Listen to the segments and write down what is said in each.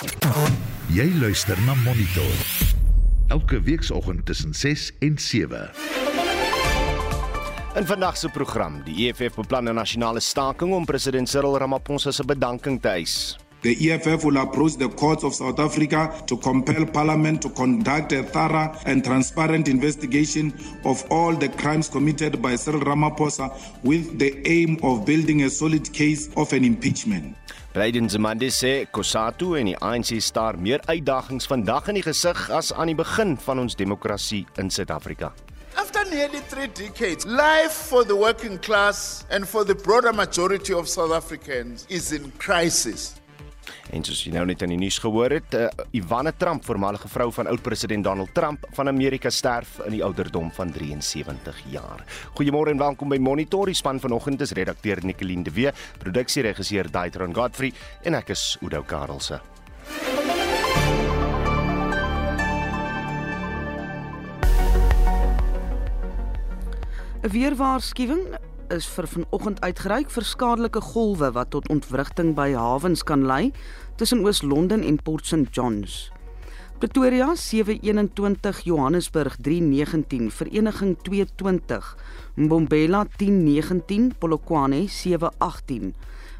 Jy luister na Monitor. Elke weekoggend tussen 6 en 7. In vandag se program, die EFF beplan 'n nasionale staking om president Cyril Ramaphosa se bedanking te eis. The EFF will approach the courts of South Africa to compel Parliament to conduct a thorough and transparent investigation of all the crimes committed by Cyril Ramaphosa with the aim of building a solid case of an impeachment. Blyden Zimande sê Kosatu en die ANC staar meer uitdagings vandag in die gesig as aan die begin van ons demokrasie in Suid-Afrika. After nearly three decades, life for the working class and for the broader majority of South Africans is in crisis. En soos jy nou net in die nuus gehoor het, uh, Ivana Trump, voormalige vrou van oud-president Donald Trump van Amerika sterf in die ouderdom van 73 jaar. Goeiemôre en welkom by Monitor. Die span vanoggend is redakteur Nicoline de Wee, produksieregisseur Daitron Godfrey en ek is Udo Karlse. 'n Weerwaarskuwing is vir vanoggend uitgereik vir skadelike golwe wat tot ontwrigting by hawens kan lei tussen Oos-London en Port St Johns. Pretoria 721 Johannesburg 319 Vereniging 220 Mbombela 1019 Polokwane 718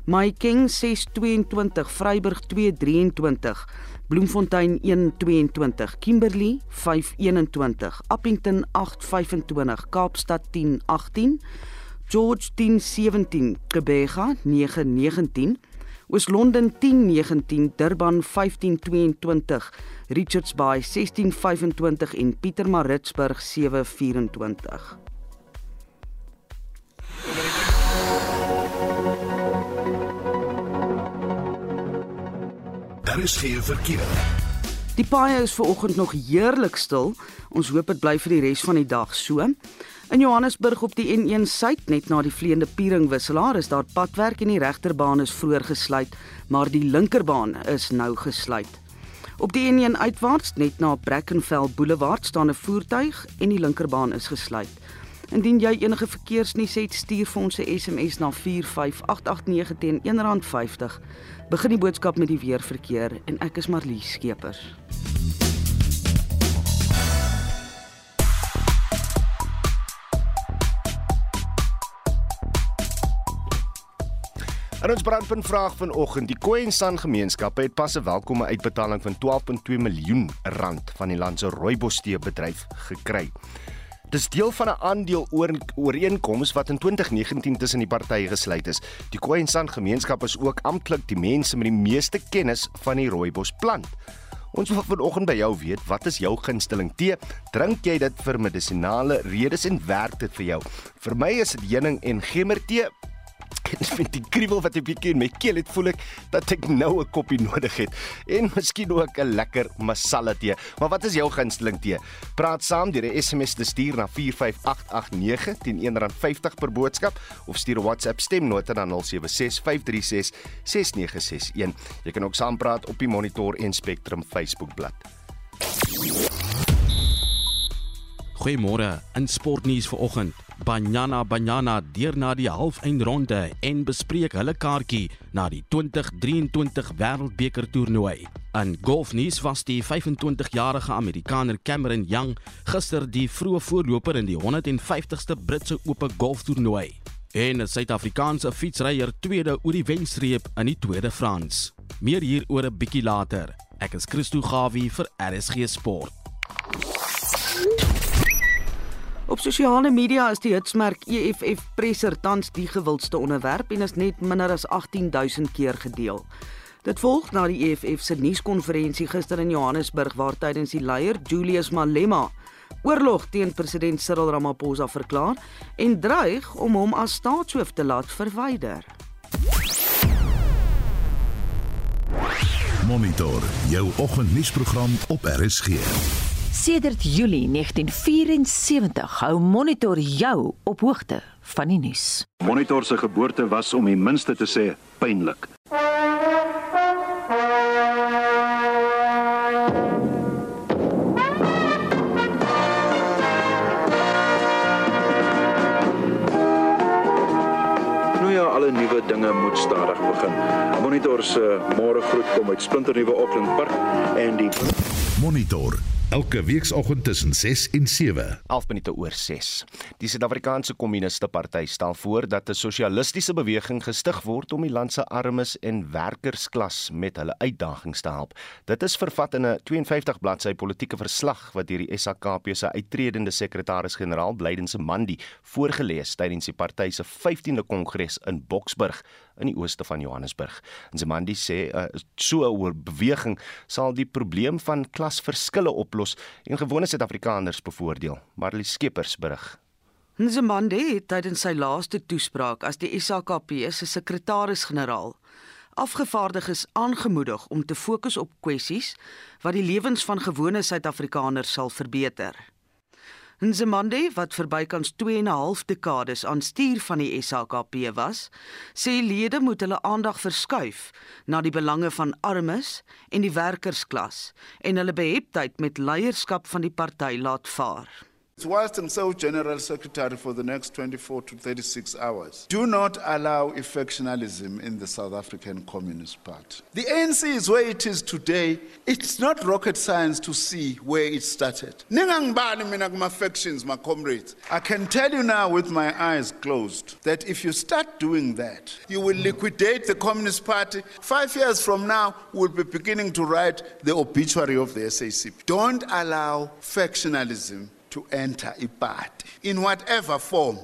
Mahikeng 622 Vryburg 223 Bloemfontein 122, Kimberley 521, Appington 825, Kaapstad 1018, George 1017, Kebega 919, Oos-London 1019, Durban 1522, Richards Bay 1625 en Pietermaritzburg 724. Daar is geen verkeer. Die paaie is ver oggend nog heerlik stil. Ons hoop dit bly vir die res van die dag so. In Johannesburg op die N1 suid net na die vleiende Pieringwisselaar is daar padwerk en die regterbaan is vroeër gesluit, maar die linkerbaan is nou gesluit. Op die N1 uitwaarts net na Brackenfell Boulevard staan 'n voertuig en die linkerbaan is gesluit. Indien jy enige verkeersnuus het, stuur vir ons 'n SMS na 45889 teen R1.50 begin die boodskap met die weerverkeer en ek is Marlies Skeepers. En ons brandpunt vraag vanoggend, die Khoisan gemeenskappe het pas 'n welkome uitbetaling van 12.2 miljoen rand van die land se rooibostee bedryf gekry. Dis deel van 'n aandeel oor ooreenkoms wat in 2019 tussen die partye gesluit is. Die Khoisan gemeenskap is ook amptelik die mense met die meeste kennis van die rooibosplant. Ons wil vanoggend by jou weet, wat is jou gunsteling tee? Drink jy dit vir medisonale redes en werk dit vir jou? Vir my is dit heuning en gemmertee met die kriebel wat ek bietjie in my keel het, voel ek dat ek nou 'n koppie nodig het en miskien ook 'n lekker masala tee. Maar wat is jou gunsteling tee? Praat saam deur 'n SMS te stuur na 45889 teen R1.50 per boodskap of stuur 'n WhatsApp stemnota na 0765366961. Jy kan ook saampraat op die Monitor en Spectrum Facebookblad. Goeiemôre in sportnuus vanoggend. Banyana Banyana deur na die halfeindronde en bespreek hulle kaartjie na die 2023 Wêreldbeker toernooi. In golfnuus was die 25-jarige Amerikaner Cameron Young gister die vroeë voorloper in die 150ste Britse Ope golftoernooi. En 'n Suid-Afrikaanse fietsryer tweede oor die wenstreep in die Tweede Frans. Meer hieroor 'n bietjie later. Ek is Christo Gawie vir RSG Sport. Op sosiale media is die hitsmerk EFF presser tans die gewildste onderwerp en is net minder as 18000 keer gedeel. Dit volg na die EFF se nuuskonferensie gister in Johannesburg waar tydens die leier Julius Malema oorlog teen president Cyril Ramaphosa verklaar en dreig om hom as staatshoof te laat verwyder. Monitor jou oggendnuusprogram op RSG. Sedert Julie 1974 hou Monitor jou op hoogte van die nuus. Monitor se geboorte was om die minste te sê pynlik. Nou ja, alle nuwe dinge moet stadig begin. Monitor se môre groet kom uit splinternuwe Auckland Park en die Monitor elke weekoggend tussen 6 en 7. 11 minute oor 6. Die Suid-Afrikaanse Kommuniste Party stel voor dat 'n sosialistiese beweging gestig word om die land se armes en werkersklas met hulle uitdagings te help. Dit is vervat in 'n 52 bladsy politieke verslag wat deur die SAKP se uitredende sekretaris-generaal Blydense Mandi voorgeles tydens die party se 15de kongres in Boksburg in die ooste van Johannesburg. En Zemandi sê uh, so 'n beweging sal die probleem van klasverskille oplos en gewone Suid-Afrikaners bevoordeel. Marlie Skeepers berig. Nzimande het tydens sy laaste toespraak as die SAKP se sekretaris-generaal afgevaardiges aangemoedig om te fokus op kwessies wat die lewens van gewone Suid-Afrikaners sal verbeter. Nzimande wat vir bykans 2 en 'n half dekades aan stuur van die SAKP was, sê lede moet hulle aandag verskuif na die belange van armes en die werkersklas en hulle beheptheid met leierskap van die party laat vaar. Whilst I'm so General Secretary for the next 24 to 36 hours, do not allow effectionalism in the South African Communist Party. The ANC is where it is today. It's not rocket science to see where it started. Kuma factions, my comrades. I can tell you now with my eyes closed that if you start doing that, you will liquidate the Communist Party. Five years from now, we'll be beginning to write the obituary of the SACP. Don't allow factionalism to enter a party in whatever form.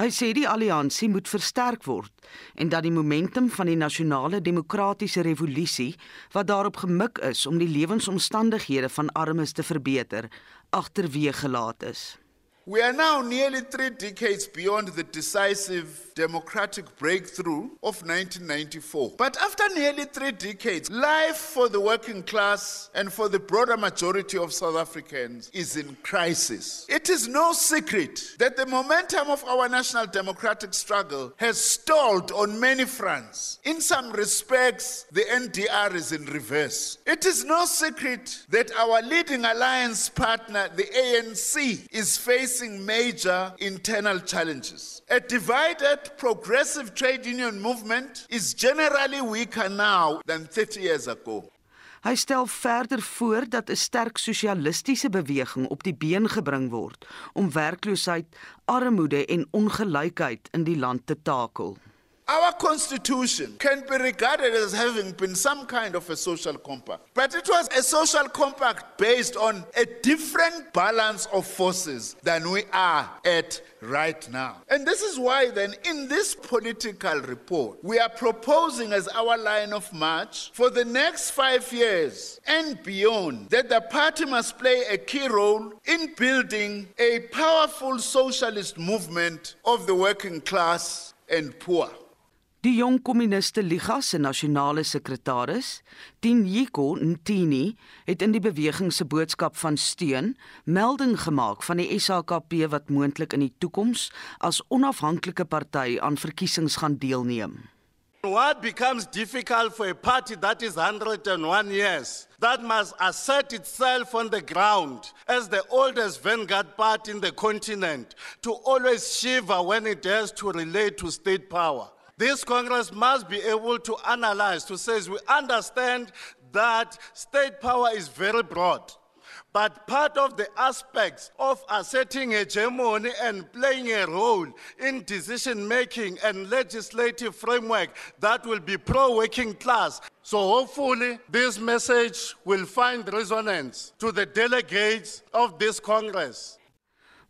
Hy sê die alliansie moet versterk word en dat die momentum van die nasionale demokratiese revolusie wat daarop gemik is om die lewensomstandighede van armes te verbeter, agterweë gelaat is. We are now nearly three decades beyond the decisive democratic breakthrough of 1994. But after nearly three decades, life for the working class and for the broader majority of South Africans is in crisis. It is no secret that the momentum of our national democratic struggle has stalled on many fronts. In some respects, the NDR is in reverse. It is no secret that our leading alliance partner, the ANC, is facing facing major internal challenges. A divided progressive trade union movement is generally weaker now than 30 years ago. Hy stel verder voor dat 'n sterk sosialistiese beweging op die been gebring word om werkloosheid, armoede en ongelykheid in die land te takel. Our constitution can be regarded as having been some kind of a social compact, but it was a social compact based on a different balance of forces than we are at right now. And this is why, then, in this political report, we are proposing as our line of march for the next five years and beyond that the party must play a key role in building a powerful socialist movement of the working class and poor. Die jong kommuniste Liga se nasionale sekretaris, Tinyiko Ntini, het in die beweging se boodskap van steun melding gemaak van die SAKP wat moontlik in die toekoms as onafhanklike party aan verkiesings gaan deelneem. What becomes difficult for a party that is 101 years, that must assert itself on the ground as the oldest vanguard party in the continent, to always shiver when it has to relate to state power. This Congress must be able to analyze, to say, we understand that state power is very broad. But part of the aspects of asserting a hegemony and playing a role in decision making and legislative framework that will be pro working class. So hopefully, this message will find resonance to the delegates of this Congress.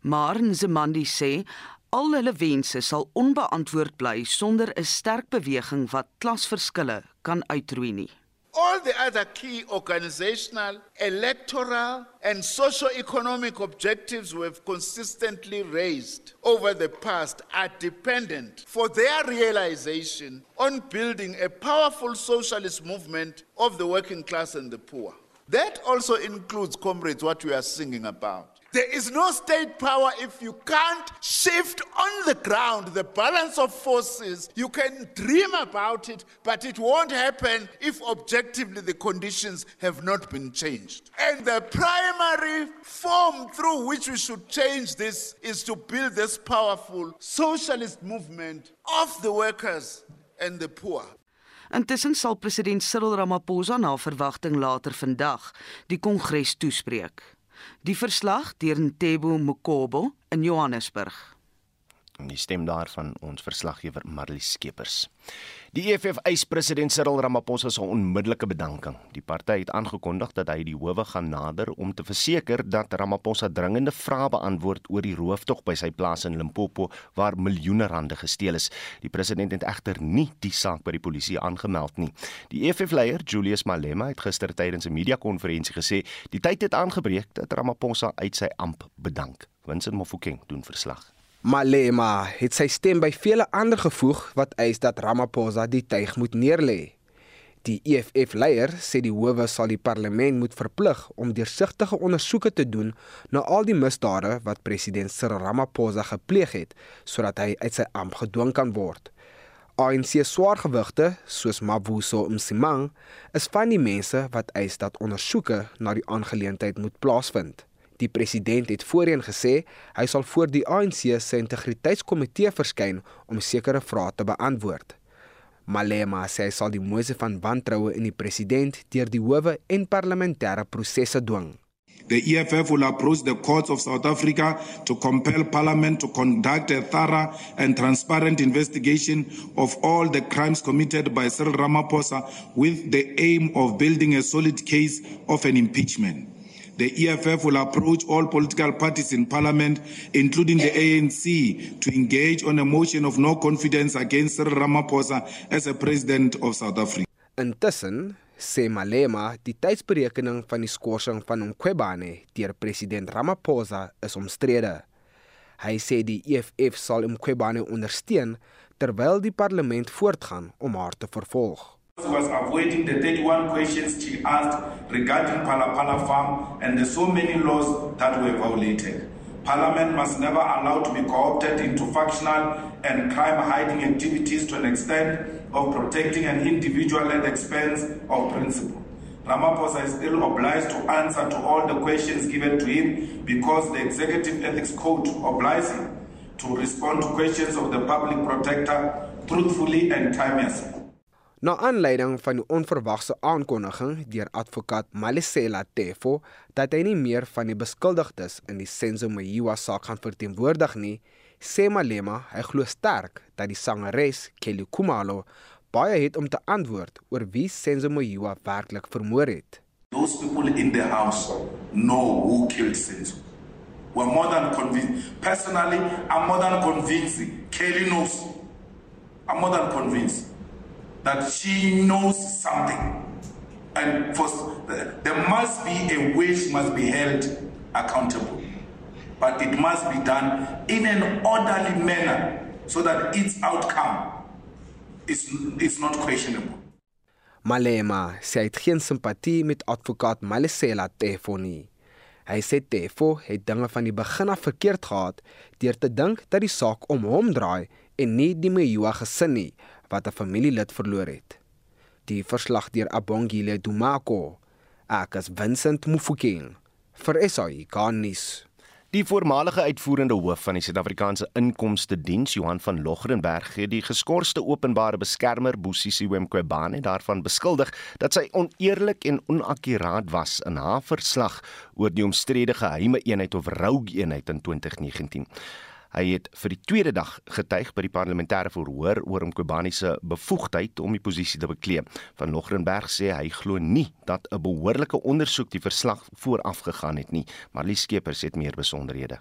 Maar Nzimandi sê Al hulle wense sal onbeantwoord bly sonder 'n sterk beweging wat klasverskille kan uitroei nie. All the other key organizational, electoral, and socio-economic objectives we have consistently raised over the past are dependent for their realization on building a powerful socialist movement of the working class and the poor. That also includes, comrades, what we are singing about. There is no state power if you can't shift on the ground the balance of forces. You can dream about it, but it won't happen if objectively the conditions have not been changed. And the primary form through which we should change this is to build this powerful socialist movement of the workers and the poor. Intussen sal president Cyril Ramaphosa na verwagting later vandag die Kongres toespreek. Die verslag deur Ntebo Mokobo in Johannesburg. En die stem daarvan ons verslaggewer Marlies Skeepers. Die EFF eis president Cyril Ramaphosa se onmiddellike bedanking. Die party het aangekondig dat hy die howe gaan nader om te verseker dat Ramaphosa dringende vrae beantwoord oor die rooftog by sy plaas in Limpopo waar miljoene rande gesteel is. Die president het egter nie die saak by die polisie aangemeld nie. Die EFF-leier Julius Malema het gister tydens 'n media-konferensie gesê die tyd het aangebreek dat Ramaphosa uit sy amp bedank. Winston Mofokeng doen verslag. Malema het sy stem by vele ander gevoeg wat eis dat Ramaphosa die tuig moet neerlê. Die EFF-leier sê die howe sal die parlement moet verplig om deursigtige ondersoeke te doen na al die misdade wat president Cyril Ramaphosa gepleeg het sodat hy uit sy amp gedwing kan word. ANC swaargewigte soos Mavuso Msimang is van die mense wat eis dat ondersoeke na die aangeleentheid moet plaasvind. Die president het voorheen gesê hy sal voor die ANC se integriteitskomitee verskyn om sekere vrae te beantwoord. Malema sê hy sal die moeise van wantroue in die president deur die howe en parlementêre prosesse dwing. The EFF will approach the courts of South Africa to compel Parliament to conduct a thorough and transparent investigation of all the crimes committed by Cyril Ramaphosa with the aim of building a solid case of an impeachment. The EFF will approach all political parties in parliament, including the ANC, to engage on a motion of no confidence against Cyril Ramaphosa as a president of South Africa. Intussen sê Malema die tydsberekening van die skorsing van Mkhwebane deur president Ramaphosa is omstrede. Hy sê die EFF sal Mkhwebane ondersteun terwyl die parlement voortgaan om haar te vervolg was avoiding the 31 questions she asked regarding Palapala Farm and the so many laws that were violated. Parliament must never allow to be co-opted into factional and crime-hiding activities to an extent of protecting an individual at the expense of principle. Ramaphosa is still obliged to answer to all the questions given to him because the Executive Ethics Code obliges him to respond to questions of the public protector truthfully and timeously. Na aanleiding van die onverwagse aankondiging deur advokaat Malisela Tefo dat hy nie meer van die beskuldigdes in die Senzo Mayiwa saak gaan verteenwoordig nie, sê Malema hy glo sterk dat die sangeres Kelly Kumalo baie het om te antwoord oor wie Senzo Mayiwa werklik vermoor het. Those people in the house know who killed Senzo. We're more than convinced. Personally, I'm more than convinced Kelly knows. I'm more than convinced that she knows something. And for, there must be a way she must be held accountable. But it must be done in an orderly manner so that its outcome is, is not questionable. Malema sê hy het geen simpatie met advokaat Malisela Tefo nie. Hy sê Tefo het dinge van die begin af verkeerd gehad deur te dink dat die saak om hom draai en nie die Mejoa gesin nie wat 'n familielid verloor het. Die verslag deur Abongile Dumako, Akas Vincent Mufokeng vir SAI Garnis. Die voormalige uitvoerende hoof van die Suid-Afrikaanse Inkomste Diens, Johan van Logrenberg, het die geskorste openbare beskermer Bosisi Wemkwebane daarvan beskuldig dat sy oneerlik en onakkuraat was in haar verslag oor die omstrede geheime eenheid of rogue eenheid in 2019. Hy het vir die tweede dag getuig by die parlementêre verhoor oor Mkobani se bevoegdheid om die posisie te bekleed. Van Logrenberg sê hy glo nie dat 'n behoorlike ondersoek die verslag vooraf gegaan het nie, maar Lie Skeepers het meer besonderhede.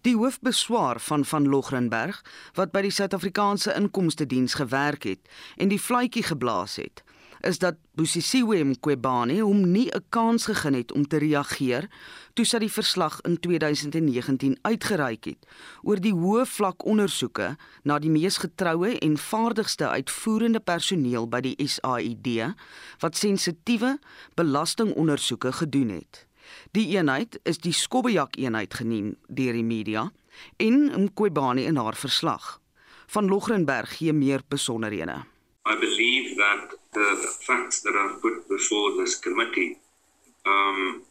Die hoofbeswaar van van Logrenberg wat by die Suid-Afrikaanse Inkomste Diens gewerk het en die fluitjie geblaas het, is dat Busisiwe Mqobane hom nie 'n kans gegee het om te reageer toe sy die verslag in 2019 uitgereik het oor die hoë vlak ondersoeke na die mees getroue en vaardigste uitvoerende personeel by die SAID wat sensitiewe belastingondersoeke gedoen het. Die eenheid is die Skobbejak eenheid genoem deur die media en Mqobane in haar verslag. Van Logrenberg gee meer besonderhede. I believe that the facts that are put before this committee um,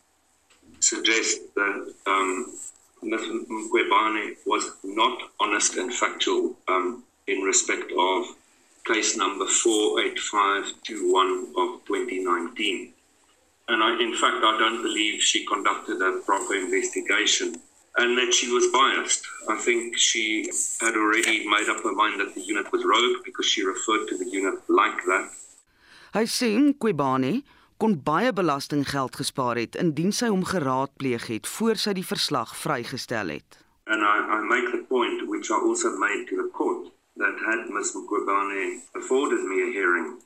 suggest that um, Ms. Mkwebane was not honest and factual um, in respect of case number 48521 of 2019. And I, in fact, I don't believe she conducted a proper investigation and that she was biased. I think she had already made up her mind that the unit was rogue because she referred to the unit like that. Hy sê Kwebane kon baie belastinggeld gespaar het indien sy hom geraadpleeg het voor sy die verslag vrygestel het. And I, I make the point, which I also made to the court, that had Ms. Mkwebane afforded me a hearing,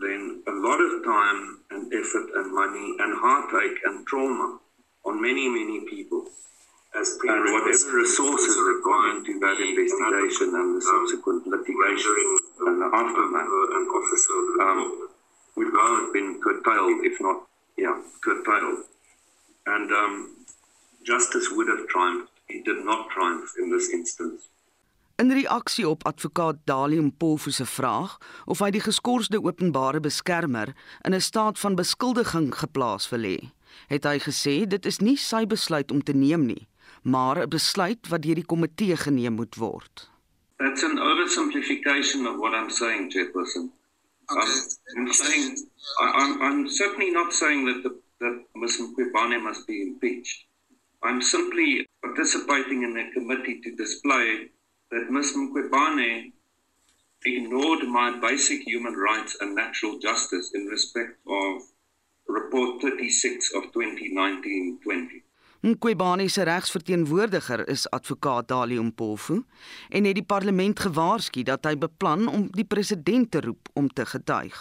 then a lot of time and effort and money and heartache and trauma on many, many people as and whatever resources required to that investigation and the subsequent litigation and the aftermath and officer um, would well have been curtailed, if not, yeah, curtailed. And um, justice would have triumphed. It did not triumph in this instance. In reaksie op advokaat Dalium Polfu se vraag of hy die geskorste openbare beskermer in 'n staat van beskuldiging geplaas wil hê, het hy gesê dit is nie sy besluit om te neem nie, maar 'n besluit wat deur die komitee geneem moet word. That's an oversimplification of what I'm saying, Chairperson. Okay. I'm, I'm saying I, I'm, I'm certainly not saying that the, that Ms. Mkwebane must be impeached. I'm simply participating in a committee to display that Ms. Mkwebane ignored my basic human rights and natural justice in respect of Report 36 of 2019-20. Nkwebani se regsverteenwoordiger is advokaat Dali Mpofu en het die parlement gewaarsku dat hy beplan om die president te roep om te getuig.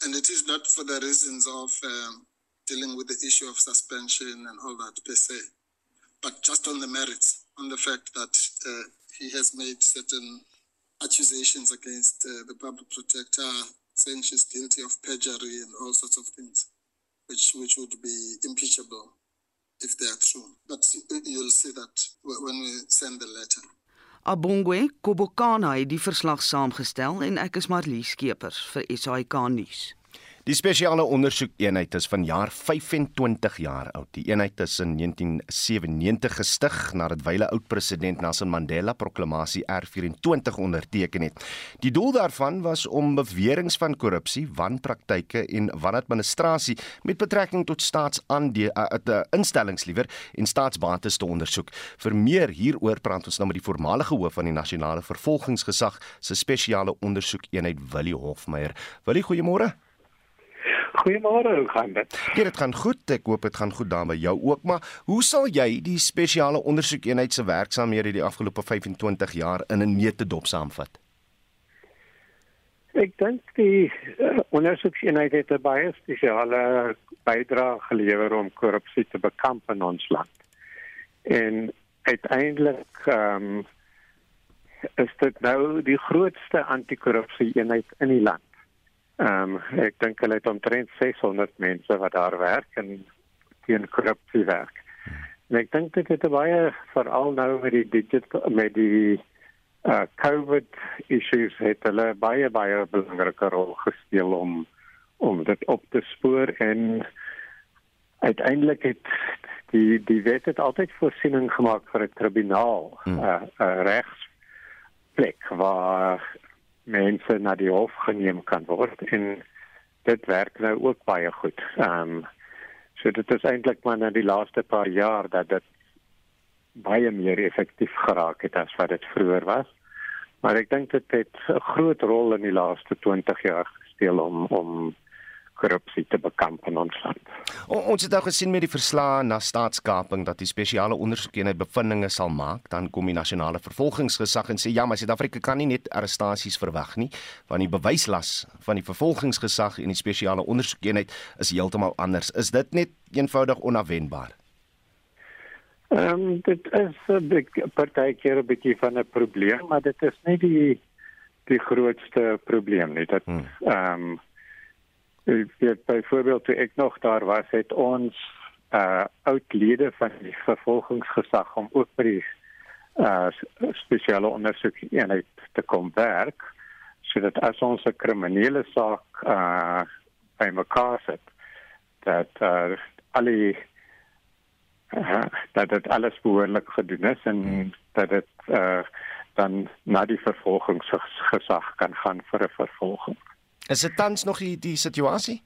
And it is not for the reasons of um, dealing with the issue of suspension and all that per se, but just on the merits, on the fact that uh, he has made certain accusations against uh, the public protector, saying she's guilty of perjury and all sorts of things, which which would be impeachable if they are true. But you'll see that when we send the letter. Abongwe Kobokana het die verslag saamgestel en ek is Marlies Skeepers vir SAK nuus. Die spesiale ondersoekeenheid is vanjaar 25 jaar oud. Die eenheid is in 1997 gestig nadat wyle oud-president Nelson Mandela proklamasie R24 onderteken het. Die doel daarvan was om beweringe van korrupsie, wanpraktyke en wanadministrasie met betrekking tot staatsaandele uh, uh, instellings liewer en staatsbates te ondersoek. Vir meer hieroor praat ons nou met die voormalige hoof van die nasionale vervolgingsgesag se spesiale ondersoekeenheid Willie Hofmeyer. Willie, goeiemôre. Goeiemôre, hoe gaan dit? Ja, dit gaan goed. Ek hoop dit gaan goed daar by jou ook, maar hoe sal jy die spesiale ondersoekeenheid se werksaamhede die afgelope 25 jaar in 'n neutedop saamvat? Ek dink die uh, ondersoekeenheid het 'n baie spesiale bydrae gelewer om korrupsie te bekamp in ons land. En uiteindelik ehm um, is dit nou die grootste anti-korrupsie eenheid in die land. Ehm um, ek dink hulle het omtrent 600 mense wat daar werk en teen korrupsie werk. En ek dink dit het baie veral nou met die digital met die uh COVID issues het hulle baie baie belangrike rol gespeel om om dit op te spoor en uiteindelik het die die wet het altyd voorsiening gemaak vir 'n tribunaal, 'n hmm. uh, uh, regsplek waar mense na die hof geneem kan word en dit werk nou ook baie goed. Ehm um, so dit is eintlik maar na die laaste paar jaar dat dit baie meer effektief geraak het as wat dit vroeër was. Maar ek dink dit het 'n groot rol in die laaste 20 jaar gespeel om om korrupsie te bekamp in ons land. O, ons het nou gesien met die verslae na staatskaping dat die spesiale ondersoekeenheid bevindinge sal maak, dan kom die nasionale vervolgingsgesag en sê ja, maar Suid-Afrika kan nie net arrestasies verwag nie, want die bewyslas van die vervolgingsgesag en die spesiale ondersoekeenheid is heeltemal anders. Is dit net eenvoudig onafwendbaar? Ehm um, dit is 'n partykeer 'n bietjie van 'n probleem, maar dit is nie die die grootste probleem nie. Dat hmm. ehm hmm. Um, weet byvoorbeeld toe ek nog daar was het ons uh oudlede van die vervolgingsgesag om ook by die uh spesiale ondersoek eenheid te kom werk sodat as ons 'n kriminele saak uh by mekaar sit dat uh alle uh, dat dit alles behoorlik gedoen is en dat dit uh dan na die vervolgingsgesag kan gaan vir 'n vervolging. Is dit tans nog die, die situasie?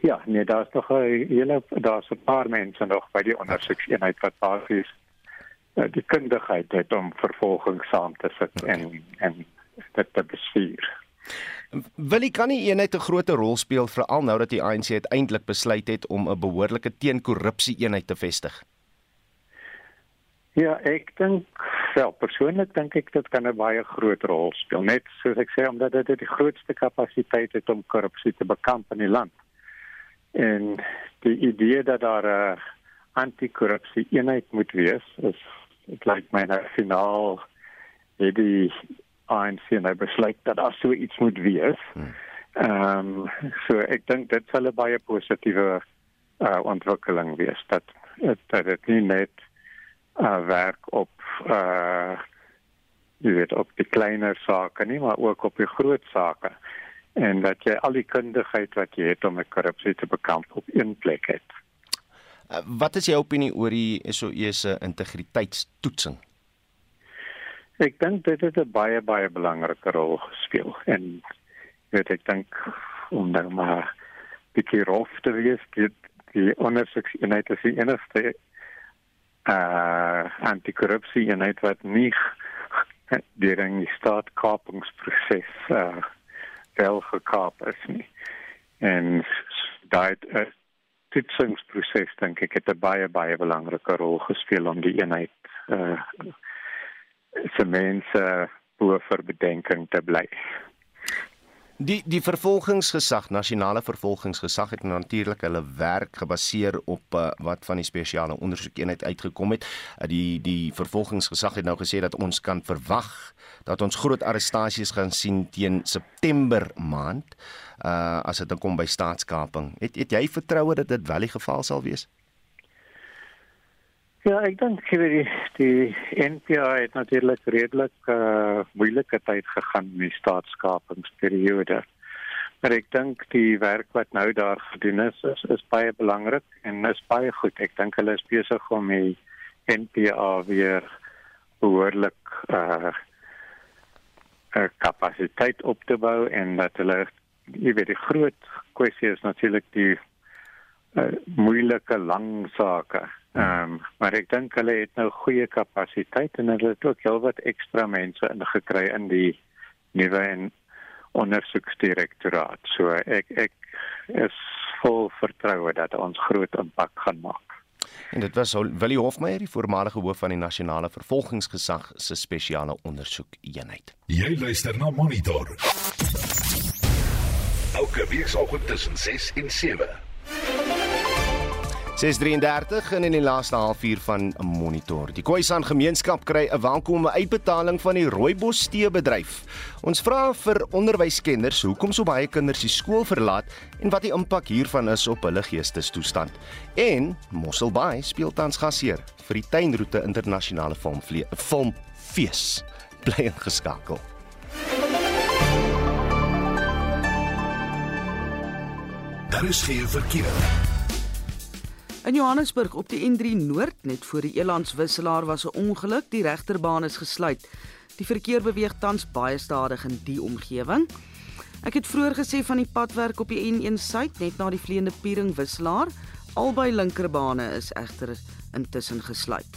Ja, nee, daar's nog 'n hele daar's 'n paar mense nog by die ondersoekseenheid wat basies uh, die kundigheid het om vervolging saam te sit okay. en en dit te bestuur. Wil jy kan nie eenheid 'n groot rol speel veral nou dat die ANC uiteindelik besluit het om 'n behoorlike teenkorrupsie eenheid te vestig? Ja, ek dink self persoonlik dink ek dit kan 'n baie groot rol speel. Net soos ek sê omdat dit die grootste kapasiteit het om korrupsie te bekamp in die land. En die idee dat daar 'n anti-korrupsie eenheid moet wees, is dit lyk my nou finaal het die ANC nou besluit dat daar so iets moet wees. Hmm. Ehm um, so ek dink dit sal 'n baie positiewe uh, ontwikkeling wees dat dat dit nie net uh, werk op uh jy weet op die kleiner sake nie maar ook op die groot sake en dat jy al die kundigheid wat jy het om 'n korrupsie te bekamp op een plek het. Uh, wat is jou opinie oor die SOE se integriteitstoetsing? Ek dink dit het 'n baie baie belangrike rol gespeel en weet ek dink om nou maar bietjie rof te wees dit die ondersoekseenheid is die enigste uh antikorrupsie eenheid wat nie deur 'n staatkapingsproses uh wel gekaap is nie. En daai uh, toetsingsproses dink ek het 'n baie baie belangrike rol gespeel om die eenheid uh se mense bo vir bedenking te bly. Die die vervolgingsgesag, nasionale vervolgingsgesag het natuurlik hulle werk gebaseer op uh, wat van die spesiale ondersoekeenheid uitgekom het. Uh, die die vervolgingsgesag het nou gesê dat ons kan verwag dat ons groot arrestasies gaan sien teen September maand uh as dit kom by staatskaping. Het het jy vertroue dat dit wel die geval sal wees? Ja, ek dink die die NPA het natuurlik redelik uh moeilike tyd gegaan met die staatskapingsperiode. Maar ek dink die werk wat nou daar gedoen is, is, is baie belangrik en is baie goed. Ek dink hulle is besig om die NPA weer behoorlik uh 'n kapasiteit op te bou en dat hulle jy weet die groot kwessie is natuurlik die uh, moeilike lang sake Ehm um, maar ek dink hulle het nou goeie kapasiteit en hulle het ook heelwat ekstra mense ingekry in die nuwe en ondersoeksdirektoraat. So ek ek is vol vertroue dat ons groot impak gaan maak. En dit was Willie Hofmeyer, die voormalige hoof van die nasionale vervolgingsgesag se spesiale ondersoekeenheid. Jy luister na Monitor. Elke week saam tussen 6 en 7. 633 en in die laaste halfuur van monitor. Die Khoisan gemeenskap kry 'n welkome uitbetaling van die Rooibos steebedryf. Ons vra vir onderwyskenners hoekom so baie kinders die skool verlaat en wat die impak hiervan is op hulle geestestoestand. En Mosselbaai speel tans gasheer vir die Tuinroete Internasionale Filmfees. Bly ingeskakel. Daar is geen verkeer. In Johannesburg op die N3 Noord net voor die Elandswisselaar was 'n ongeluk, die regterbaan is gesluit. Die verkeer beweeg tans baie stadig in die omgewing. Ek het vroeër gesê van die padwerk op die N1 Suid net na die vleiende Piering Wisselaar, albei linkerbane is egter intussen gesluit.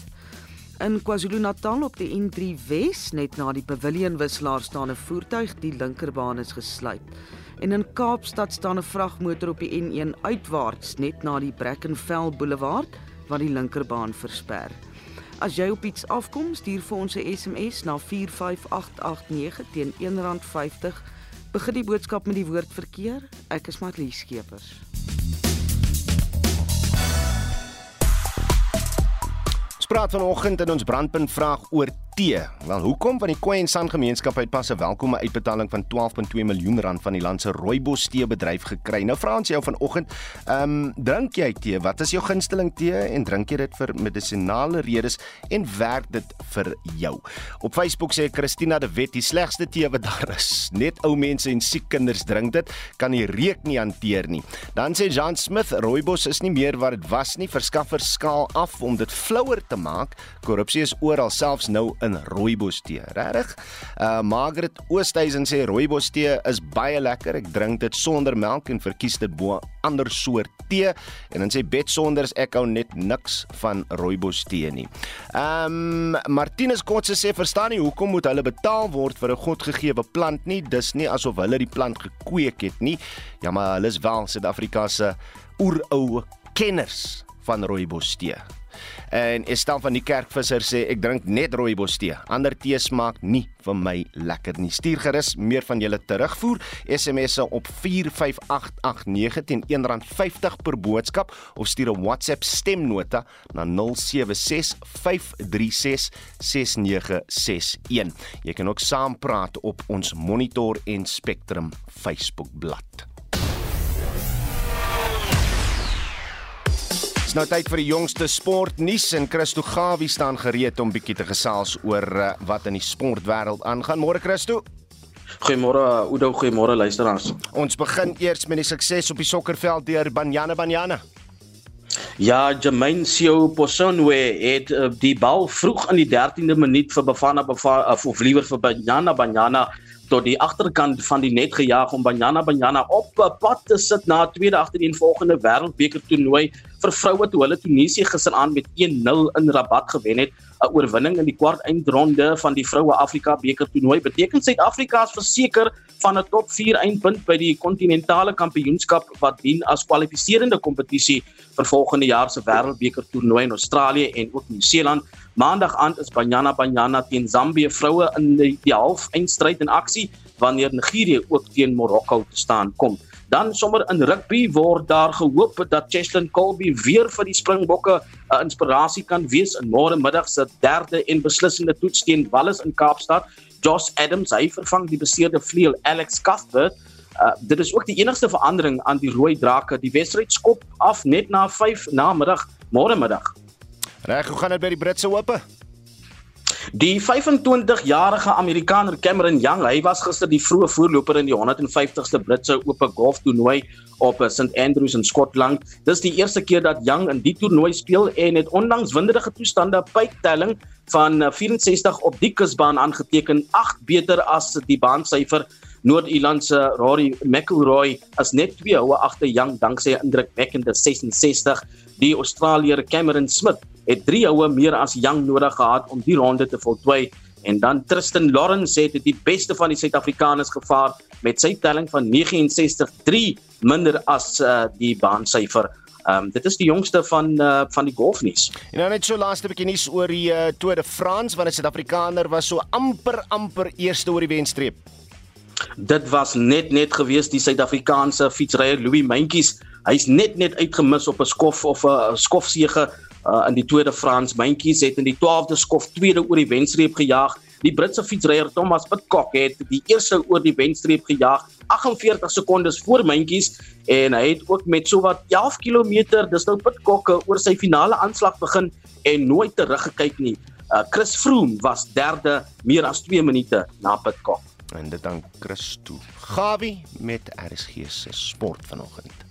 In KwaZulu-Natal op die N3 Wes net na die Pavilion Wisselaar staan 'n voertuig, die linkerbaan is gesluit. En in Kaapstad staan 'n vragmotor op die N1 uitwaarts net na die Brackenfell Boulevard wat die linkerbaan versper. As jy op iets afkom, stuur vir ons 'n SMS na 45889 teen R1.50. Begin die boodskap met die woord verkeer. Ek is Matlies Skeepers. Ons praat vanoggend in ons brandpunt vraag oor tee. Wel, hoekom van die Khoisan gemeenskap het pas 'n welkome uitbetaling van 12.2 miljoen rand van die land se rooibos tee bedryf gekry. Nou vra ons jou vanoggend, ehm, um, drink jy tee? Wat is jou gunsteling tee en drink jy dit vir medisonale redes en werk dit vir jou? Op Facebook sê Christina de Wet die slegste tee wat daar is. Net ou mense en siek kinders drink dit, kan die reuk nie hanteer nie. Dan sê Jean Smith, rooibos is nie meer wat dit was nie. Verskaffers skaal af om dit flouer te maak. Korrupsie is oral, selfs nou in rooibos tee. Regtig? Uh Margaret Oosthuizen sê rooibos tee is baie lekker. Ek drink dit sonder melk en verkies dit bo ander soort tee. En dan sê Bet Sonders ek hou net niks van rooibos tee nie. Ehm um, Martinus Kotse sê verstaan nie hoekom moet hulle betaal word vir 'n godgegewe plant nie. Dis nie asof hulle die plant gekweek het nie. Ja, maar hulle is wel Suid-Afrika se oeroue kenners van rooibos tee. En Estel van die Kerkvisser sê ek drink net rooibos tee. Ander tee smaak nie vir my lekker nie. Stuur gerus meer van julle terugvoer SMS'e op 45889 teen R1.50 per boodskap of stuur 'n WhatsApp stemnota na 0765366961. Jy kan ook saampraat op ons Monitor en Spectrum Facebook Dis nou tyd vir die jongste sportnuus en Christo Gawie staan gereed om bietjie te gesels oor uh, wat in die sportwêreld aangaan. Môre Christo. Goeiemôre Oudo, goeiemôre luisteraars. Ons begin eers met die sukses op die sokkerveld deur Banyana Banyana. Ja, Jermaine Sio Posonwe het uh, die bal vroeg in die 13de minuut vir Bafana Bafana of liewer vir Banyana Banyana tot die agterkant van die net gejaag om Banyana Banyana op pad te sit na tweede agtereen volgende wêreldbeker toernooi vir vroue toe hulle Tunesië gisteraand met 1-0 in Rabat gewen het. 'n Oorwinning in die kwart eindronde van die vroue Afrika beker toernooi beteken Suid-Afrika is verseker van 'n top 4 eindpunt by die kontinentale kampioenskap wat dien as kwalifiserende kompetisie vir volgende jaar se wêreldbeker toernooi in Australië en ook Nieu-Seeland. Maandag aand is Banyana Banyana teen Zambië vroue in die, die half eindstryd in aksie wanneer Nigerië ook teen Marokko te staan kom. Dan sommer in rugby word daar gehoop dat Cheslin Colby weer vir die Springbokke 'n inspirasie kan wees in môre middag se derde en beslissende toets teen Wallis in Kaapstad. Josh Adams, hy vervang die beseerde vleuel Alex Cuthbert. Uh, dit is ook die enigste verandering aan die rooi drake. Die wedstryd skop af net na 5 na middag, môre middag. Reg, hoe gaan dit by die Britse Ope? Die 25-jarige Amerikaner Cameron Young, hy was gister die vroeë voorloper in die 150ste Britse Ope golf toernooi op eh, St Andrews in Skotland. Dis die eerste keer dat Young in die toernooi speel en het ondanks winderige toestande pyptelling van 64 eh, op die kusbaan aangeteken, 8 beter as die baansyfer. Noord-Ierland se Rory McIlroy as net twee houe agter Young danksy 'n indrukwekkende 66. Die Australier Cameron Smith het 3 houe meer as Young nodig gehad om die ronde te voltooi en dan Tristan Lawrence het die beste van die Suid-Afrikaners gevaar met sy telling van 69-3 minder as uh, die baansyfer. Ehm um, dit is die jongste van uh, van die golfnuus. En dan net so laaste bietjie nuus oor die uh, Tour de France want 'n Suid-Afrikaner was so amper amper eerste oor die wenstreep. Dit was net net gewees die Suid-Afrikaanse fietsryer Louis Mentjies. Hy's net net uitgemis op 'n skof of 'n skofsege uh, in die Tweede Frans. Mentjies het in die 12de skof tweede oor die wenstreep gejaag. Die Britse fietsryer Thomas Pitcock het die eerste oor die wenstreep gejaag 48 sekondes voor Mentjies en hy het ook met sowat 11 km dis nou Pitcock oor sy finale aanslag begin en nooit teruggekyk nie. Uh, Chris Froome was derde meer as 2 minute na Pitcock. En dit dan Christo. Gawie met RSG se sport vanoggend.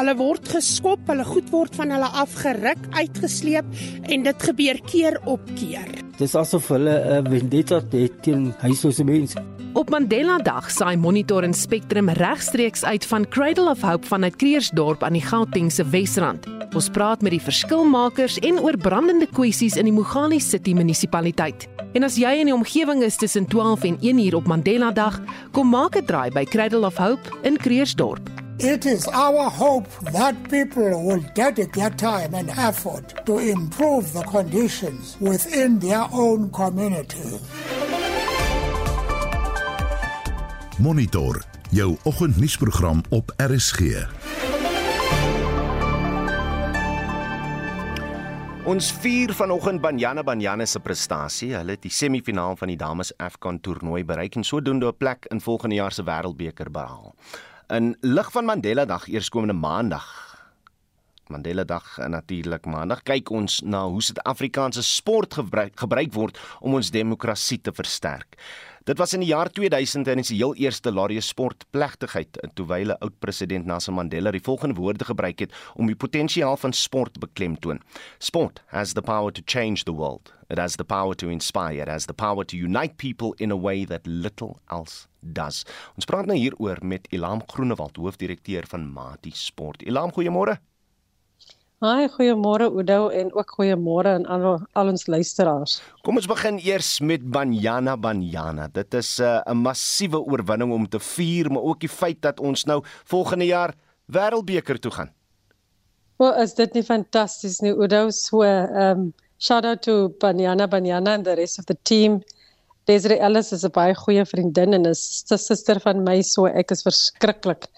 hulle word geskop, hulle goed word van hulle afgeruk, uitgesleep en dit gebeur keer op keer. Dis asof hulle 'n uh, vendetta het teen huislose mense. Op Mandela Dag saai Monitor en Spectrum regstreeks uit van Cradle of Hope vanuit Kreersdorp aan die Gautengse Wesrand. Ons praat met die verskilmakers en oor brandende kwessies in die Mogani City munisipaliteit. En as jy in die omgewing is tussen 12 en 1 uur op Mandela Dag, kom maak 'n draai by Cradle of Hope in Kreersdorp. It is our hope that people will dedicate their time and effort to improve the conditions within their own community. Monitor jou oggendnuusprogram op RSG. Ons vier vanoggend Banyana Banyana se prestasie. Hulle het die semifinaal van die dames Afcon toernooi bereik en sodoende 'n plek in volgende jaar se wêreldbeker behaal in lig van Mandela Dag eerskomende Maandag. Mandela Dag natuurlik Maandag kyk ons na hoe Suid-Afrikaanse sport gebruik, gebruik word om ons demokrasie te versterk. Dit was in die jaar 2000 en is die heel eerste Laureus sportplegtigheid terwyl 'n oud president Nelson Mandela die volgende woorde gebruik het om die potensiaal van sport beklemtoon. Sport has the power to change the world. It has the power to inspire. It has the power to unite people in a way that little else does. Ons praat nou hieroor met Elam Groenewald, hoofdirekteur van Mati Sport. Elam, goeiemôre. Haai, goeiemôre Oudo en ook goeiemôre aan al, al ons luisteraars. Kom ons begin eers met Banyana Banyana. Dit is 'n uh, massiewe oorwinning om te vier, maar ook die feit dat ons nou volgende jaar Wêreldbeker toe gaan. Wel, is dit nie fantasties nie Oudo? So, um shout out to Banyana Banyana and the rest of the team. Desiree Ellis is 'n baie goeie vriendin en is suster van my, so ek is verskriklik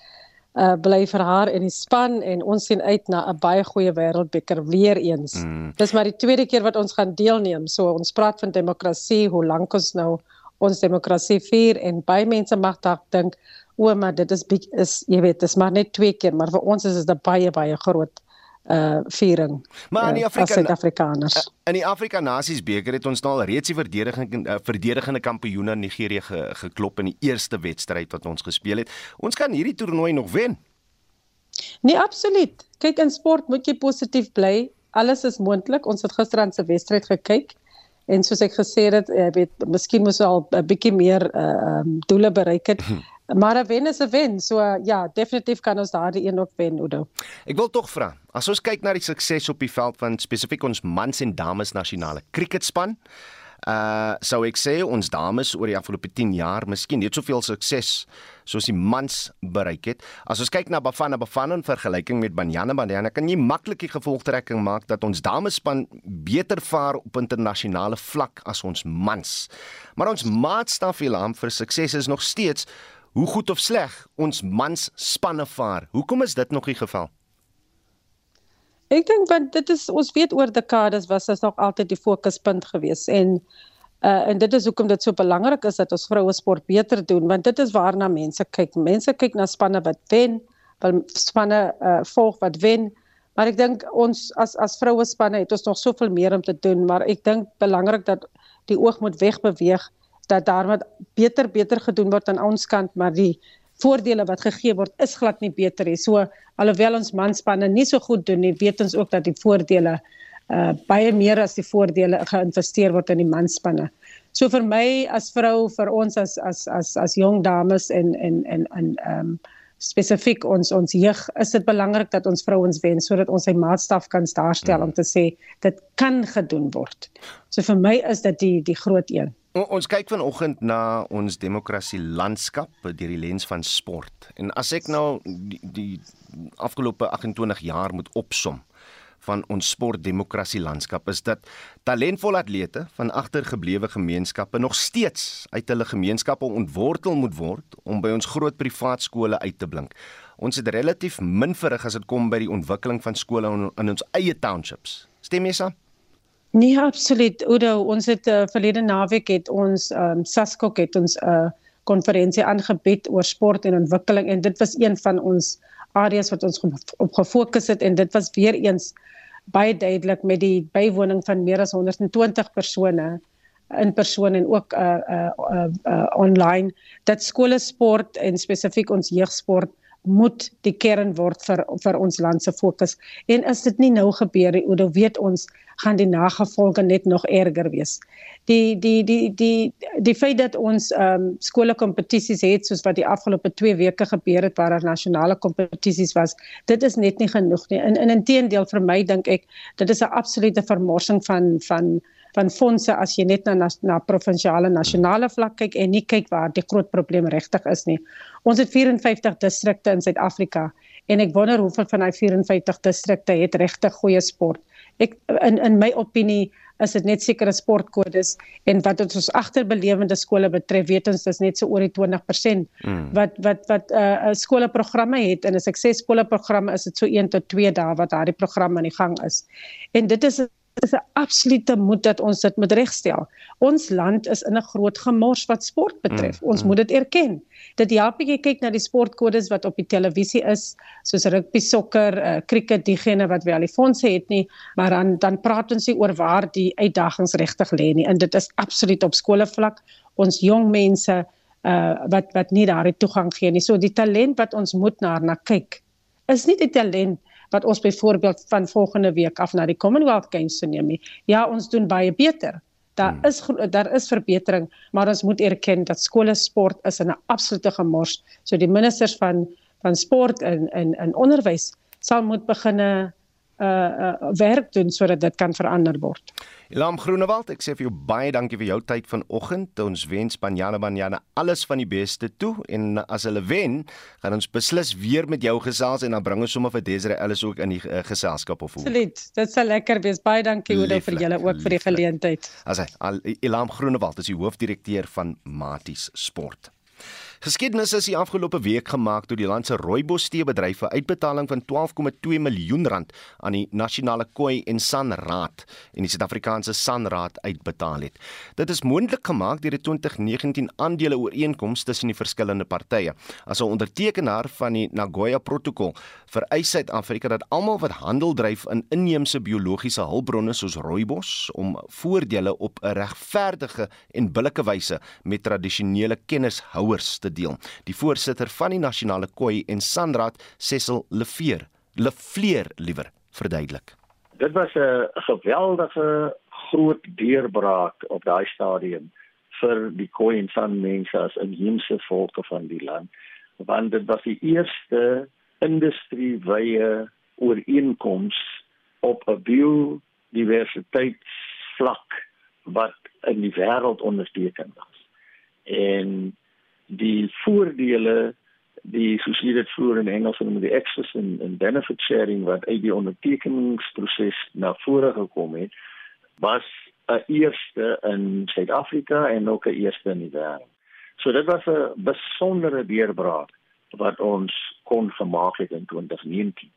uh bly vir haar in die span en ons sien uit na 'n baie goeie wêreldbeker weer eens. Mm. Dis maar die tweede keer wat ons gaan deelneem. So ons praat van demokrasie, hoe lank ons nou ons demokrasie vier en baie mense mag dalk dink o, maar dit is is jy weet, dis maar net twee keer, maar vir ons is dit 'n baie baie groot uh viering. Maar in die uh, Afrika Suid-Afrikaners. Uh, in die Afrika Nasies beker het ons nou al reeds die verdediging uh, verdedigende kampioene Nigerië ge, geklop in die eerste wedstryd wat ons gespeel het. Ons kan hierdie toernooi nog wen. Nee, absoluut. Kyk in sport moet jy positief bly. Alles is moontlik. Ons het gisterand se wedstryd gekyk. En soos ek gesê het, jy weet, miskien moes al 'n bietjie meer uh um, doele bereik het. Maar 'n wen is 'n wen. So ja, definitief kan ons daardie een ook wen, Udo. Ek wil tog vra, as ons kyk na die sukses op die veld van spesifiek ons mans en dames nasionale cricketspan, uh sou ek sê ons dames oor die afgelope 10 jaar miskien net soveel sukses soos die mans bereik het. As ons kyk na Bafana Bafana in vergelyking met Banyana Banyana, kan jy maklik die gevolgtrekking maak dat ons damespan beter vaar op internasionale vlak as ons mans. Maar ons maatstaf vir sukses is nog steeds hoe goed of sleg ons mans spanne vaar. Hoekom is dit nog die geval? Ek dink want dit is ons weet oor dekades was dit nog altyd die fokuspunt geweest en uh en dit is hoekom dit so belangrik is dat ons vroue sport beter doen want dit is waarna mense kyk. Mense kyk na spanne wat wen, wil spanne uh volg wat wen. Maar ek dink ons as as vroue spanne het ons nog soveel meer om te doen, maar ek dink belangrik dat die oog moet wegbeweeg dat daar wat beter beter gedoen word aan ons kant, maar die voordele wat gegee word is glad nie beter nie. So alhoewel ons manspanne nie so goed doen nie, weet ons ook dat die voordele uh baie meer as die voordele geïnvesteer word in die manspanne. So vir my as vrou, vir ons as as as as jong dames en en en en ehm um, spesifiek ons ons jeug is dit belangrik dat ons vrouens wen sodat ons sy maatstaf kan daarstel om te sê dit kan gedoen word. So vir my is dit die die groot een. O, ons kyk vanoggend na ons demokrasie landskap deur die lens van sport. En as ek nou die, die afgelope 28 jaar moet opsom van ons sportdemokrasie landskap is dat talentvolle atlete van agtergeblewe gemeenskappe nog steeds uit hulle gemeenskappe ontwortel moet word om by ons groot privaat skole uit te blink. Ons het relatief min verrig as dit kom by die ontwikkeling van skole in, in ons eie townships. Stem jy saam? Nee, absoluut. Udo, ons het uh, verlede naweek het ons um, Saskok het ons 'n uh, konferensie aangebied oor sport en ontwikkeling en dit was een van ons areas wat ons op gefokus het en dit was weer eens baie duidelik met die bywoning van meer as 120 persone in persoon en ook uh uh, uh, uh online dat skole sport en spesifiek ons jeugsport moet die kern word vir vir ons land se fokus. En as dit nie nou gebeur nie, dan weet ons gaan die nagevolge net nog erger wees. Die die die die die feit dat ons ehm um, skole kompetisies het soos wat die afgelope 2 weke gebeur het waar daar nasionale kompetisies was, dit is net nie genoeg nie. In in inteendeel vir my dink ek dit is 'n absolute vermorsing van van van fondse as jy net na na, na provinsiale nasionale vlak kyk en nie kyk waar die groot probleem regtig is nie. Ons het 54 distrikte in Suid-Afrika en ek wonder hoeveel van daai 54 distrikte het regtig goeie sport. Ek in in my opinie is dit net sekere sportkodes en wat ons agterbelewende skole betref weet ons dis net so oor die 20% mm. wat wat wat 'n uh, skole programme het en 'n suksesvolle programme is dit so 1 tot 2 dae wat daardie programme aan die gang is. En dit is is 'n absolute moet dat ons dit moet regstel. Ons land is in 'n groot gemors wat sport betref. Mm, ons mm. moet dit erken. Dit help jy kyk na die sportkodes wat op die televisie is, soos rugby, sokker, uh, cricket, diegene wat wel die fondse het nie, maar dan dan praat ons nie oor waar die uitdagings regtig lê nie. En dit is absoluut op skole vlak, ons jong mense uh wat wat nie daardie toegang gee nie. So die talent wat ons moet na na kyk is nie die talent wat ons byvoorbeeld van volgende week af na die Commonwealth Games sou neem nie. Ja, ons doen baie beter. Daar hmm. is daar is verbetering, maar ons moet erken dat skole sport is in 'n absolute gemors. So die ministers van van sport en en en onderwys sal moet beginne uh, uh werk doen sodat dit kan verander word. Elam Groenewald, ek sê vir jou baie dankie vir jou tyd vanoggend. Ons wens Banyana Banyana alles van die beste toe en as hulle wen, gaan ons beslis weer met jou gesels en dan bring ons sommer vir Desiree alles ook in die uh, geselskap of hoe. Absoluut. Dit sal lekker wees. Baie dankie Oudo vir julle ook lieflik. vir die geleentheid. As hy Elam Groenewald is die hoofdirekteur van Maties Sport. Geskiedenis is die afgelope week gemaak toe die land se rooibos teebedryf 'n uitbetaling van 12,2 miljoen rand aan die Nasionale Koi en Sanraad en die Suid-Afrikaanse Sanraad uitbetaal het. Dit is moontlik gemaak deur die 2019 aandele ooreenkoms tussen die verskillende partye. As 'n ondertekenaar van die Nagoya Protokol vereis Suid-Afrika dat almal wat handel dryf in inheemse biologiese hulpbronne soos rooibos om voordele op 'n regverdige en billike wyse met tradisionele kennishouers te deel. Die voorsitter van die Nasionale Koi en Sanraad, Cecil Lefeer, Lefleer liewer, verduidelik. Dit was 'n geweldige groot deurbraak op daai stadium vir die Koi en San mense as inheemse volke van die land, want dit was die eerste industriewye ooreenkoms op 'n biodiversiteitsvlak wat in die wêreld onderteken was. En die voordele die soos jy dit vroeër in Engels genoem die access en en benefit sharing wat uit die ondertekeningsproses na vore gekom het was 'n eerste in Suid-Afrika en ook 'n eerste in die wêreld. So dit was 'n besondere deurbraak wat ons kon gemaak het in 2019.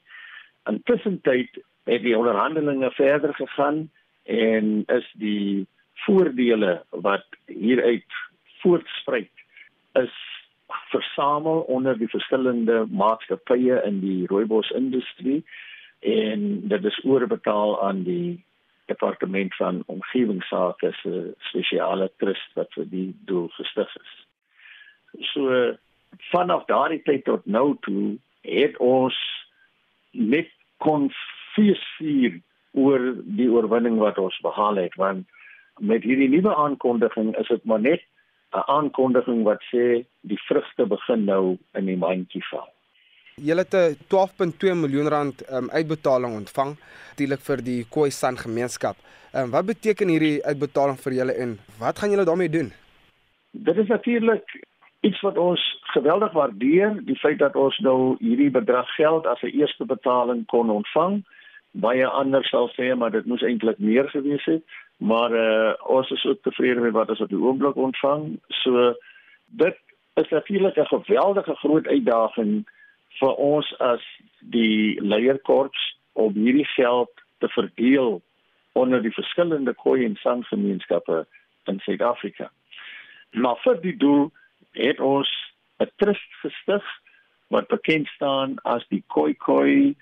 Intussen tyd het die onderhandelinge verder gegaan en is die voordele wat hieruit voortspruit is versamel onder die verskillende maatskappye in die rooibosindustrie en dit is oorbetaal aan die departement van omgewingsake se spesiale trust wat vir die doel gestig is. So vanaf daardie tyd tot nou toe het ons net kon vier oor die oorwinning wat ons behaal het want met hierdie nuwe aankondiging is dit maar net 'n aankondiging wat sê die vrugte begin nou in die mandjie val. Julle het 'n 12.2 miljoen rand um, uitbetaling ontvang natuurlik vir die Khoisan gemeenskap. Um, wat beteken hierdie uitbetaling vir julle en wat gaan julle daarmee doen? Dit is natuurlik iets wat ons geweldig waardeer, die feit dat ons nou hierdie bedrag geld as 'n eerste betaling kon ontvang. Baie ander sal sê maar dit moes eintlik meer gewees het maar uh, ons is ook tevrede met wat ons op die oomblik ontvang. So dit is natuurlik 'n geweldige groot uitdaging vir ons as die leierkorps om hierdie geld te verdeel onder die verskillende Khoi en San gemeenskappe in Suid-Afrika. Maar vir die doel het ons 'n trust gestig wat bekend staan as die Khoi Khoi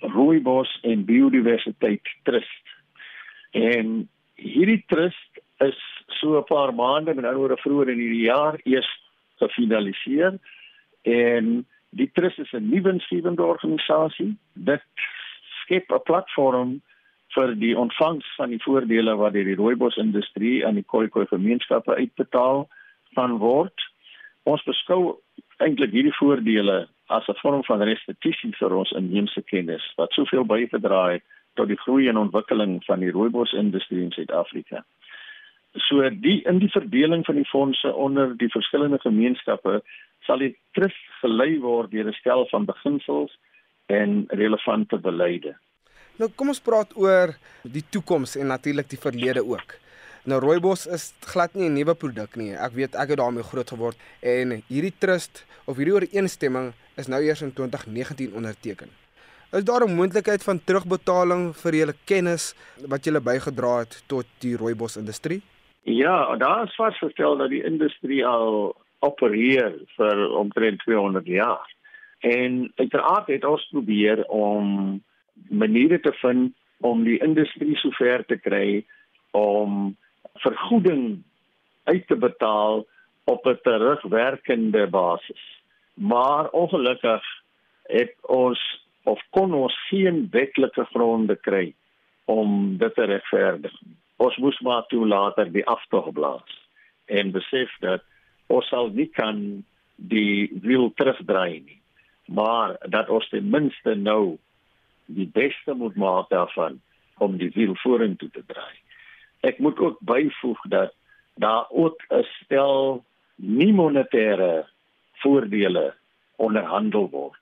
Rooibos en Biodiversiteit Trust. En hierdie trust is so 'n paar maande met ander woorde vroeër in hierdie jaar eers gefinaliseer. En die trust is 'n nuwensgewende organisasie. Dit skep 'n platform vir die ontvangs van die voordele wat deur die rooibos industrie aan die Khoikhoi gemeenskappe uitbetaal van word. Ons beskou eintlik hierdie voordele as 'n vorm van restituisie vir ons inheemse kennis wat soveel bygedra het tot die groei en ontwikkeling van die rooibosindustrie in Suid-Afrika. So die in die verdeling van die fondse onder die verskillende gemeenskappe sal dit trus gelei word deur 'n stel van beginsels en relevante beleide. Nou kom ons praat oor die toekoms en natuurlik die verlede ook. Nou rooibos is glad nie 'n nuwe produk nie. Ek weet ek het daarmee groot geword en hierdie trust of hierdie ooreenstemming is nou eers in 2019 onderteken. Is daar 'n moontlikheid van terugbetaling vir julle kennis wat julle bygedra het tot die rooibosindustrie? Ja, daar is vasgestel dat die industrie al opereer vir omtrent 200 jaar. En uiteraard het ons probeer om maniere te vind om die industrie sover te kry om vergoeding uit te betaal op 'n terugwerkende basis. Maar ongelukkig het ons of kon ons geen wetlike gronde kry om dit te regverdig. Ons moes maar toe later die aftog blaas en besef dat ons sal nie kan die wiel terugdraai nie. Maar dat ons ten minste nou die beste moet maak daarvan om die wiel vorentoe te draai. Ek moet ook byvoeg dat daar ook 'n stel nie monetêre voordele onderhandel word.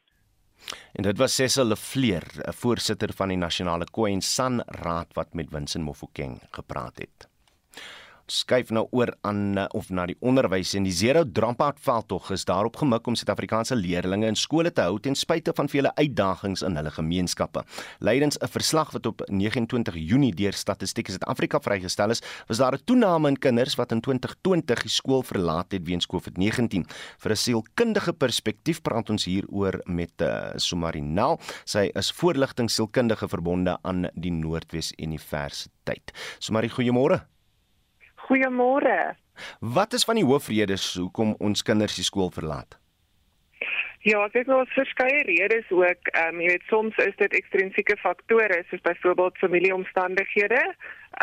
En dit was Cecil Lefleur, 'n voorsitter van die Nasionale Koen San Raad wat met Winston Mofokeng gepraat het skuif nou oor aan eh, of na die onderwys en die Zero Dropout veldtog is daarop gemik om Suid-Afrikaanse leerders in skole te hou ten spyte van vele uitdagings in hulle gemeenskappe. Leidens 'n verslag wat op 29 Junie deur Statistiek Suid-Afrika vrygestel is, was daar 'n toename in kinders wat in 2020 die skool verlaat het weens COVID-19. Vir 'n sielkundige perspektief praat ons hieroor met uh, eh, Sumarinal. Sy is voorligting sielkundige verbonde aan die Noordwes Universiteit. Sumari, goeiemôre. Goeiemôre. Wat is van die hoofredes hoekom ons kinders die skool verlaat? Ja, ek het nou verskeie redes ook. Ehm um, jy weet soms is dit ekstrinsieke faktore soos byvoorbeeld familieomstandighede,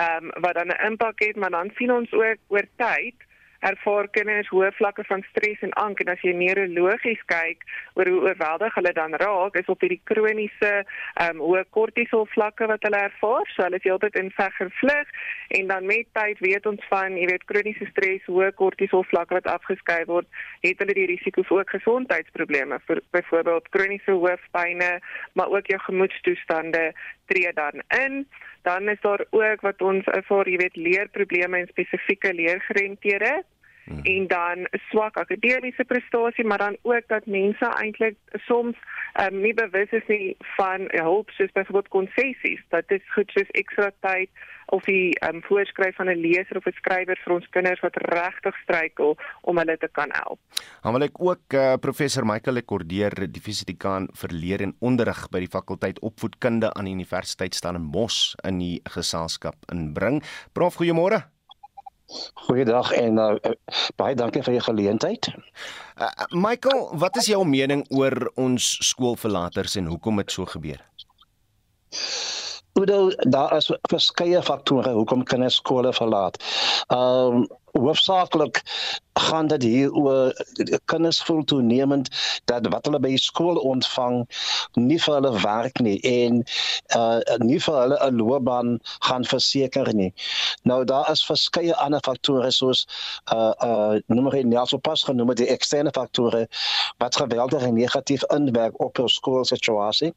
ehm um, wat dan 'n impak het, maar dan sien ons ook oor tyd ervaar kinders hoë vlakke van stres en ank en as jy neurologies kyk oor hoe oorweldig hulle dan raak is op hierdie kroniese ehm um, hoë kortisol vlakke wat hulle ervaar. So hulle is heeltyd in veg en vlug en dan met tyd weet ons van jy weet kroniese stres hoë kortisol vlakke wat afgeskei word het hulle die risiko vir ook gesondheidsprobleme. Vir byvoorbeeld kroniese hoofpynne maar ook jou gemoedstoestande tree dan in. Dan is daar ook wat ons ervaar jy weet leerprobleme en spesifieke leergerendhede hmm. en dan swak akademiese prestasie maar dan ook dat mense eintlik soms um, nie bewus is nie van hulp soos byvoorbeeld konsessies dat dit goed soos ekstra tyd of die um, voorskryf van 'n leser of 'n skrywer vir ons kinders wat regtig struikel om hulle te kan help. Dan wil ek ook uh, professor Michael Lekordeer die fisikaan vir leer en onderrig by die fakulteit opvoedkunde aan die Universiteit Stellenbosch in die geselskap inbring. Prof, goeiemôre. Goeiedag en uh, baie dankie vir die geleentheid. Uh, Michael, wat is jou mening oor ons skoolverlaters en hoekom dit so gebeur? Oor daar is verskeie faktore hoekom kinders skole verlaat. Ehm um, hoofsaaklik gaan dit hier oor kinders voel toenemend dat wat hulle by skool ontvang nie vir hulle werk nie en uh nie vir hulle 'n loopbaan gaan verseker nie. Nou daar is verskeie ander faktore soos uh uh nommer 1 ja so pas genoem die eksterne faktore wat geweldig negatief inwerk op hul skoolsituasie.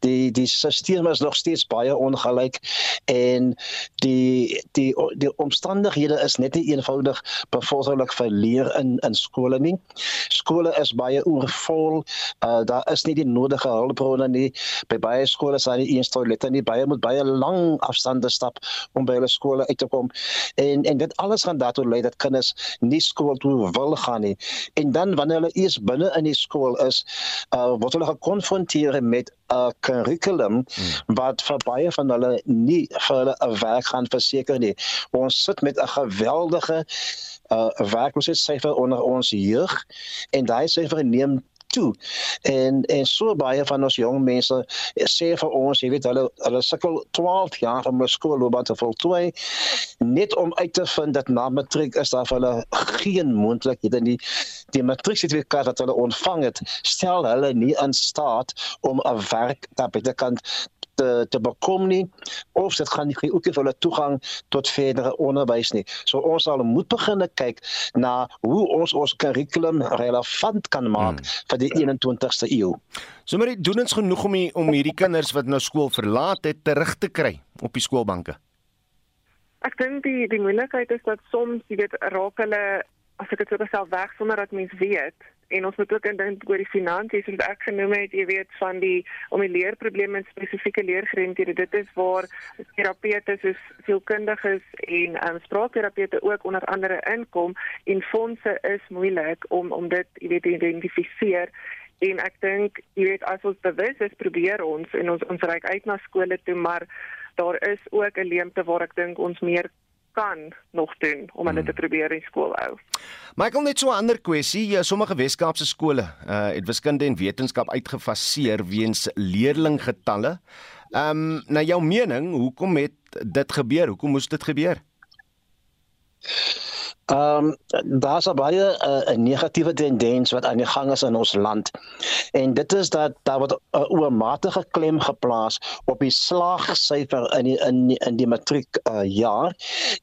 Die die stelsel is nog steeds baie ongelyk en die die die omstandighede is net nie eenvoudig bevorderlik vir leer in in skole nie. Skole is baie oorvol. Uh daar is nie die nodige hulpbronne nie. By baie skole is daar nie eens toilette nie. Baie moet baie lang afstande stap om by hulle skole uit te kom. En en dit alles gaan daartoe lei dat kinders nie skool toe wil gaan nie. En dan wanneer hulle eers binne in die skool is, uh word hulle gekonfronteer met 'n kurrikulum hmm. wat vir baie van hulle nie vir hulle 'n werk gaan verseker nie. Ons sit met 'n geweldige uh werkloosheidssyfer onder ons jeug en daai syfer neem toe. En en so baie van ons jong mense sê vir ons, jy weet hulle hulle sukkel 12 jaar om 'n skoolloopbaan te voltooi net om uit te vind dat na matriek is daar vir hulle geen moontlikhede nie. Die matrieksertifikaat wat hulle ontvang het, stel hulle nie in staat om 'n werk te betekent te te bekom nie of dit gaan nie ook nie vir hulle toegang tot verdere onderwys nie. So ons sal moet begin kyk na hoe ons ons kurrikulum relevant kan maak hmm. vir die 21ste eeu. So maar doen ons genoeg om die, om hierdie kinders wat nou skool verlaat het terug te kry op die skoolbanke. Ek dink die die moeilikheid is dat soms jy weet raak hulle as ek dit sou self weg sonder dat mens weet. En ons moet ook dink oor die finansies wat ek genoem het jy weet van die om die leerprobleme en spesifieke leergerendhede dit is waar terapeute soos sielkundiges en um, spraakterapeute ook onder andere inkom en fondse is moeilik om om dit jy weet te identifiseer. En ek dink jy weet as ons bewus is probeer ons en ons ons reik uit na skole toe maar daar is ook 'n leemte waar ek dink ons meer kan nog doen om hulle hmm. te probeer in skool hou. Michael net so 'n ander kwessie, sommige Weskaapse skole uh, het wiskunde en wetenskap uitgefaseer weens leerlinggetalle. Ehm um, na jou mening, hoekom het dit gebeur? Hoekom moes dit gebeur? Ehm um, daar's 'n baie uh, 'n negatiewe tendens wat aan die gang is in ons land. En dit is dat daar word 'n oormatige klem geplaas op die slaagsyfer in die, in in die matriek uh, jaar.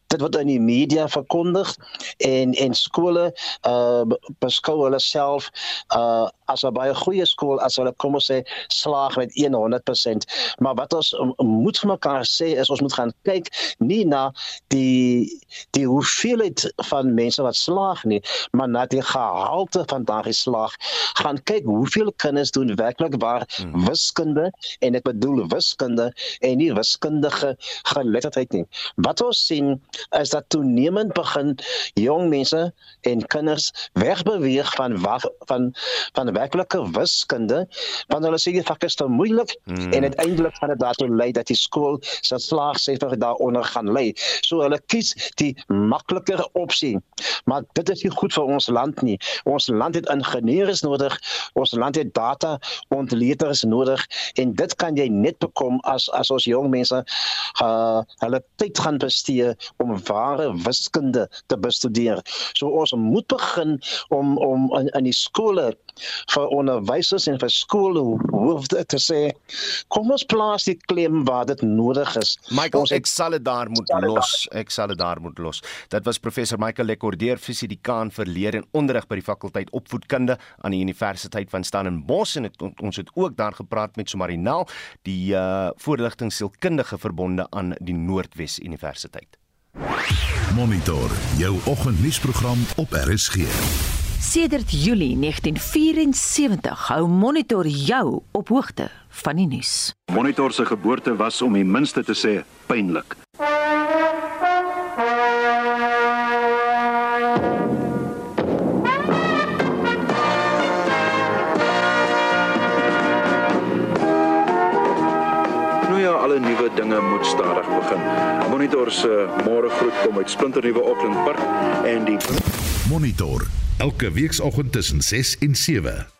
Dit word in die media verkondig en en skole uh beskou hulle self uh as 'n baie goeie skool as hulle kom ons sê slaag met 100%. Maar wat ons um, moet vir mekaar sê is ons moet gaan kyk nie na die die hoeveelheid van mense wat slaag nie, maar na die gehalte van daardie slaag. Gaan kyk hoeveel kinders doen werklik waar hmm. wiskunde en ek bedoel wiskunde en nie wiskundige geletterdheid nie. Wat ons sien is dat toenemend begin jong mense en kinders wegbeweeg van waar, van van werklike wiskunde want hulle sê die vak is te moeilik hmm. en uiteindelik gaan dit daartoe lei dat die skool se slaagsyfer daaronder gaan lê. So hulle kies die makliker opsie sien. Maar dit is nie goed vir ons land nie. Ons land het ingenieurs nodig. Ons land het data ontleeders nodig en dit kan jy net bekom as as ons jong mense uh, hulle tyd gaan bestee om ware wiskunde te bestudeer. So ons moet begin om om in, in die skole vir onderwysers en vir skoolhoofde te sê kom ons plaas die klem waar dit nodig is. Michael, ons ek sal dit daar moet los. Ek sal dit daar moet los. Dit was professor Michael Lekordeer, fisiedikaan vir leer en onderrig by die fakulteit opvoedkunde aan die Universiteit van Stellenbosch en het, ons het ook daar gepraat met Somarinel, die uh voorligtingsielkundige verbonde aan die Noordwes Universiteit. Monitor jou oggendnuusprogram op RSG. Sedert Julie 1974 hou Monitor jou op hoogte van die nuus. Monitor se geboorte was om die minste te sê pynlik. Dinge moet stadig begin. Monitor se môre groet kom uit splinternuwe Auckland Park en die Monitor elke weekoggend tussen 6 en 7.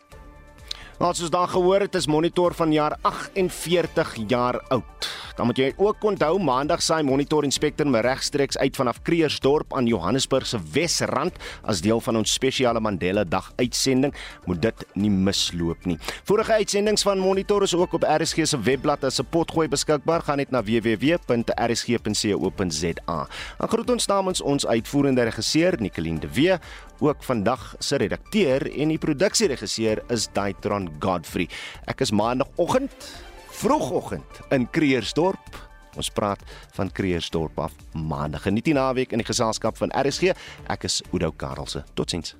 Wat soos dan gehoor het is Monitor van jaar 48 jaar oud. Dan moet jy ook onthou maandag saai monitor inspekteur me regstreeks uit vanaf Kreersdorp aan Johannesburg se Wesrand as deel van ons spesiale Mandela Dag uitsending. Moet dit nie misloop nie. Vorige uitsendings van monitor is ook op RSG se webblad as 'n potgooi beskikbaar. Gaan net na www.rsg.co.za. Dan groet ons namens ons uitvoerende regisseur Nicoline de Wee ook vandag se redakteur en die produksieregisseur is Daitron Godfrey. Ek is maandagooggend vroegoggend in Kreersdorp. Ons praat van Kreersdorp af maandag. Geniet die naweek in die geselskap van RSG. Ek is Oudo Karelse. Totsiens.